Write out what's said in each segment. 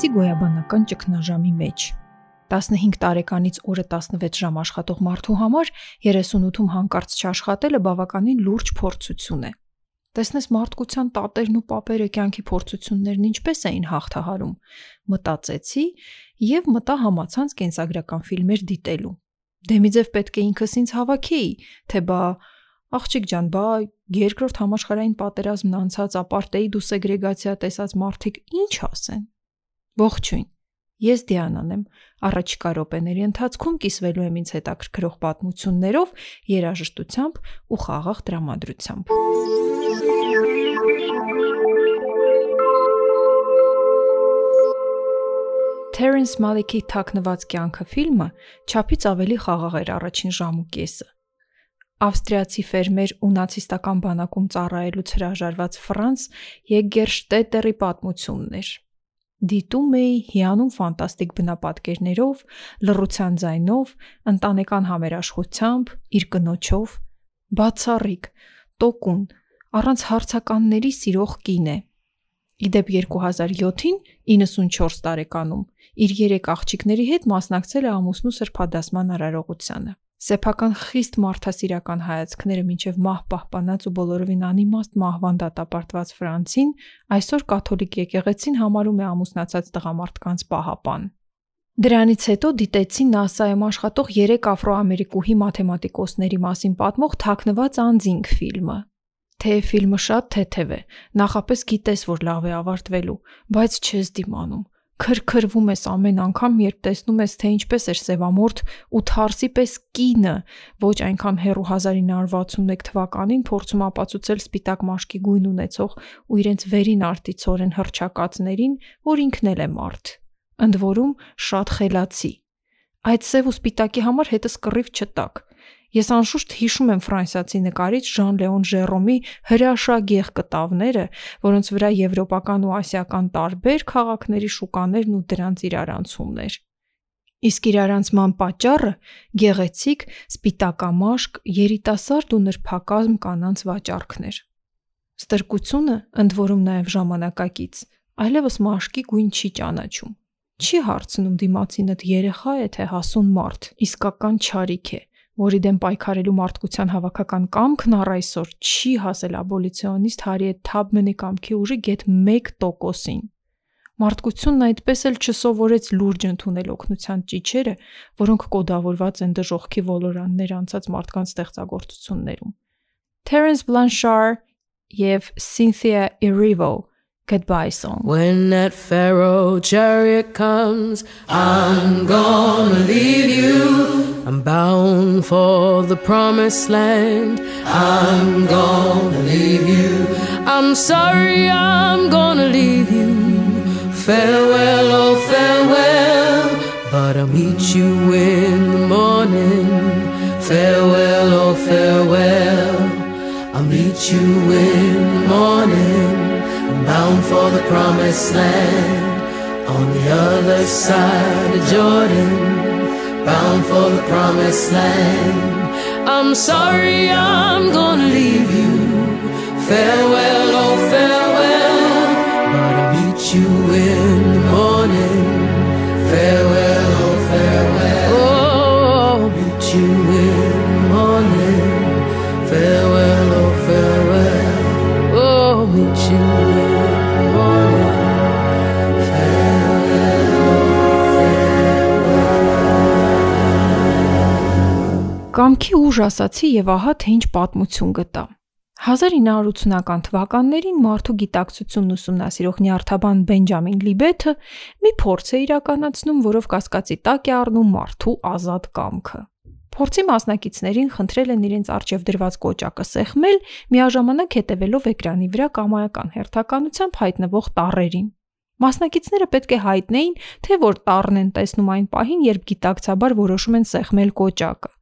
հայտնվեցի գոյաբանական ճգնաժամի մեջ։ 15 տարեկանից օրը 16 ժամ աշխատող մարդու համար 38-ում հանկարծ չաշխատելը բավականին լուրջ փորձություն է։ Տեսնես մարդկության տատերն ու պապերը կյանքի փորձություններն ինչպես էին հաղթահարում։ Մտածեցի եւ մտա համացանց կենսագրական ֆիլմեր դիտելու։ Դեմիձև պետք է ինքս ինձ հավաքեի, թե բա աղջիկ ջան, բա երկրորդ համաշխարհային պատերազմն անցած ապարտեիդ ու սեգրեգացիա տեսած մարդիկ ինչ ասեն։ Ողջույն։ Ես Դիանան եմ։ Առաջիկա րոպեների ընթացքում կիսվելու եմ ինձ հետաքրքրող պատմություններով, երաժշտությամբ ու խաղաղ տրամադրությամբ։ Terence Malick-ի Թաքնված կյանքը ֆիլմը չափից ավելի խաղաղ էր առաջին ժամուկեսը։ Ավստրիացի ֆերմեր ու նացիստական բանակում ծառայելուց հրաժարված Ֆրանց Եգերշտետերի պատմությունն էր։ Դիտում էի հիանում ֆանտաստիկ բնապատկերներով, լռության ձայնով, ընտանեկան համերաշխությամբ, իր կնոջով, բացառիկ, տոկուն, առանց հարցականների սիրող կին է։ Իդեպ 2007-ին 94 տարեկանում իր երեք աղջիկների հետ մասնակցել է ամուսնու սրբադասման արարողությանը։ Սեփական խիստ մարդասիրական հայացքները մինչև մահ պահպանած ու բոլորովին անիմաստ մահվան դատապարտված Ֆրանցին այսօր կաթոլիկ եկեղեցին համարում է ամուսնացած տղամարդկանց պահապան։ Դրանից հետո դիտեցի NASA-ում աշխատող 3 աֆրոամերիկուհի մաթեմատիկոսների մասին պատմող Թաքնված անձինք ֆիլմը։ Թե ֆիլմը շատ թեթև է, նախապես գիտես, որ լավ է ավարտվելու, բայց չես դիմանում քրքրվում ես ամեն անգամ, երբ տեսնում ես, թե ինչպես էր Սևամորթ ու Թարսի պես կինը, ոչ այնքան հեռու 1961 թվականին փորձում ապացուցել սպիտակ մաշկի գույն ունեցող ու իրենց վերին արտիցորեն հրճակածներին, որ ինքն էլ է մարդ։ Ընդ որում շատ խելացի։ Այդ սև ու սպիտակի համար հետս կռիվ չտակ։ Ես անշուշտ հիշում եմ ֆրանսիացի նկարիչ Ժան-Լեոն Ժերոմի հրաշագեղ կտավները, որոնց վրա եվրոպական ու ասիական տարբեր քաղաքների շուկաներն ու դրանց իրարանցումներ։ Իսկ իրարանցման պատճառը գեղեցիկ, սպիտակամաշկ, երիտասարդ ու նրբակազմ կանանց վաճառքն էր։ Ստրկությունը, ընդ որում նաև ժամանակակից, այլևս մաշկի գույն չի ճանաչում։ Չի հարցնում դիմացինդ երեխա է թե հասուն մարդ, իսկական ճարիք է որի դեմ պայքարելու մարդկության հավաքական կամքն առ այսօր չի հասել աբոլիցիոնիստ Հարիետ Թաբմենի կամքի ուժի գետ 1%-ին։ Մարդկությունն այդպես էլ չսովորեց լուրջ ընդունել օգնության ճիչերը, որոնք կոդավորված են դժողքի ոլորաններ անցած մարդկանց ստեղծագործություններում։ Terence Blanchard եւ Cynthia Erivo goodbye song. When that Pharaoh chariot comes, I'm gonna leave you. I'm bound for the promised land. I'm gonna leave you. I'm sorry, I'm gonna leave you. Farewell, oh farewell. But I'll meet you in the morning. Farewell, oh farewell. I'll meet you in the morning I'm bound for the promised land on the other side of Jordan, bound for the promised land. I'm sorry I'm gonna leave you. Farewell, farewell, Կամքի ուժ ասացի եւ ահա թե ինչ պատմություն գտա։ 1980-ական թվականներին մարդու գիտակցությունն ուսումնասիրող նյարդաբան Բենջամին Լիբեթը մի փորձ է իրականացնում, որով կասկածի տակ է առնում մարդու ազատ կամքը։ Փորձի մասնակիցներին խնդրել են իրենց արժև դրված կոճակը սեղմել, միաժամանակ հետևելով էկրանի վրա կամայական հերթականությամբ հայտնվող տառերին։ Մասնակիցները պետք է հայտնեին, թե որ տառն են տեսնում այն պահին, երբ գիտակցաբար որոշում են սեղմել կոճակը։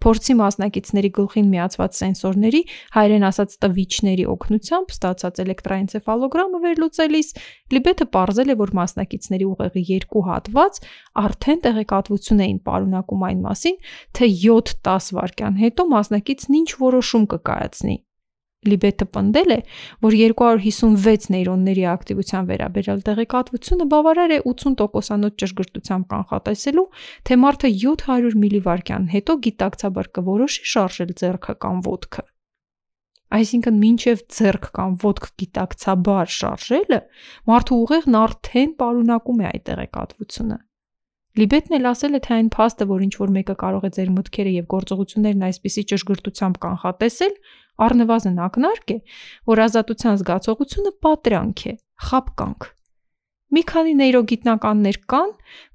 Փորձի մասնակիցների գլխին միացված սենսորների, հայերեն ասած տվիչների օգնությամբ ստացած էլեկտրաենցեֆալոգրամը վերլուծելիս Լիբեթը ողրզել է, որ մասնակիցների ուղեղի երկու հատված արդեն տեղեկատվություն էին պարունակում այն մասին, թե 7-10 վայրկյան հետո մասնակիցն ինչ որոշում կկայացնի։ Լիբետը պնդել է, որ 256 նեյրոնների ակտիվության վերաբերյալ տեղեկատվությունը բավարար է 80%-անոց ճշգրտությամբ կանխատեսելու, թե մարդը 700 միլիվարկյան հետո գիտակցաբար կորոշի շարժել ձեռքը կամ ոտքը։ Այսինքն մինչև ձեռք կամ ոտք գիտակցաբար շարժելը մարդու ուղեղն արդեն պարունակում է այդ տեղեկատվությունը։ Լիբետն էլ ասել է, թե այն փաստը, որ ինչ որ մեկը կարող է ձեր մտքերը եւ գործողություններն այսպիսի ճշգրտությամբ կանխատեսել, առնվազն ակնարկ է, որ ազատության զգացողությունը պատրանք է, խապկանք։ Մի քանի նեյրոգիտնականներ կան,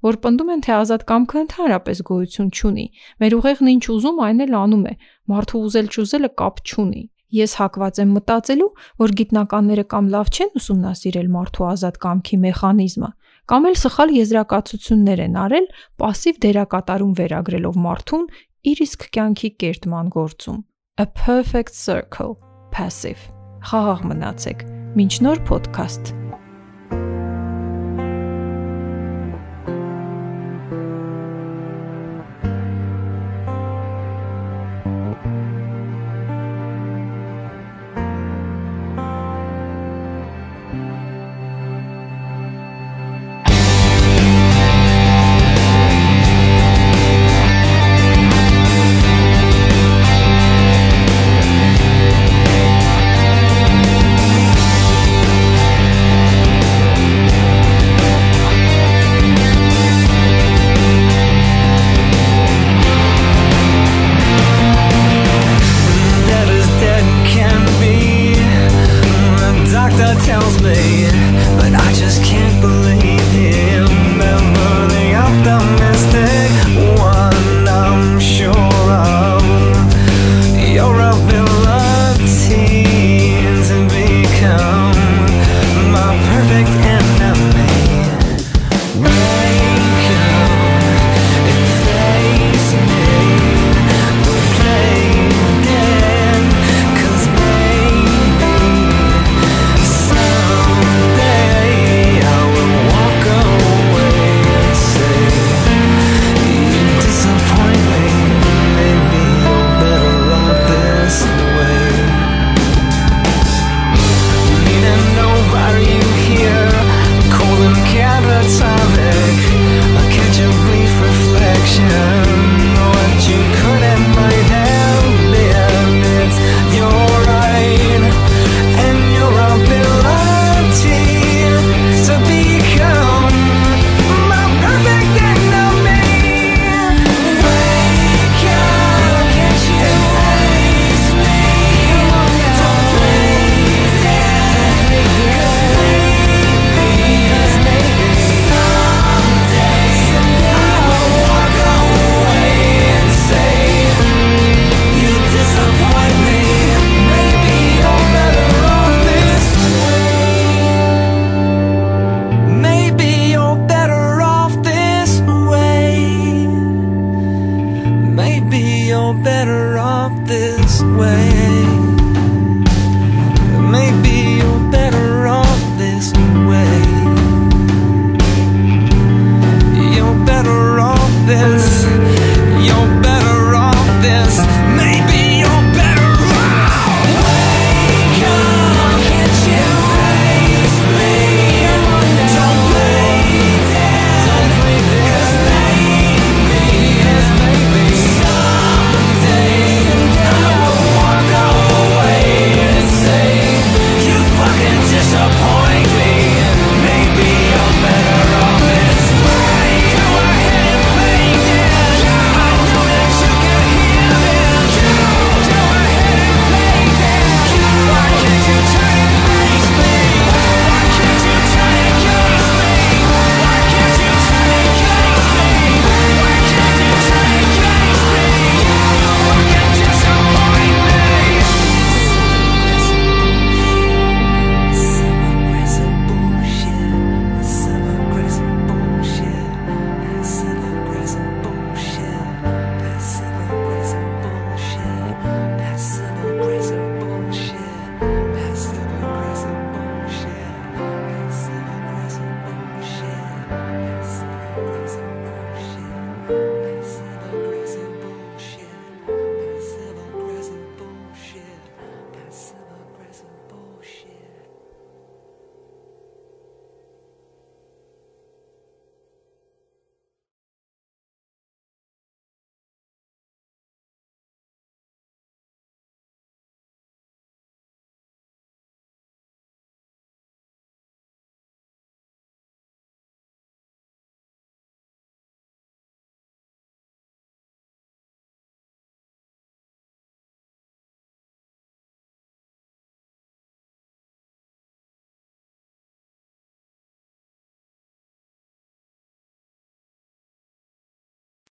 որ պնդում են, թե ազատ կամքը ընդհանրապես գոյություն չունի։ Մեր ուղեղն ինչ ուզում, այն էլ անում է։ Մարդու ուզել չուզելը կապ չունի։ Ես հակված եմ մտածելու, որ գիտնականները կամ լավ չեն ուսումնասիրել մարդու ազատ կամքի մեխանիզմը, կամ էլ սխալ եզրակացություններ են արել пассив դերակատարում վերագրելով մարդուն իր իսկ կյանքի կերտման գործում։ A perfect circle passive։ Խաղաղ մնացեք։ Մինչ նոր ոդքասթ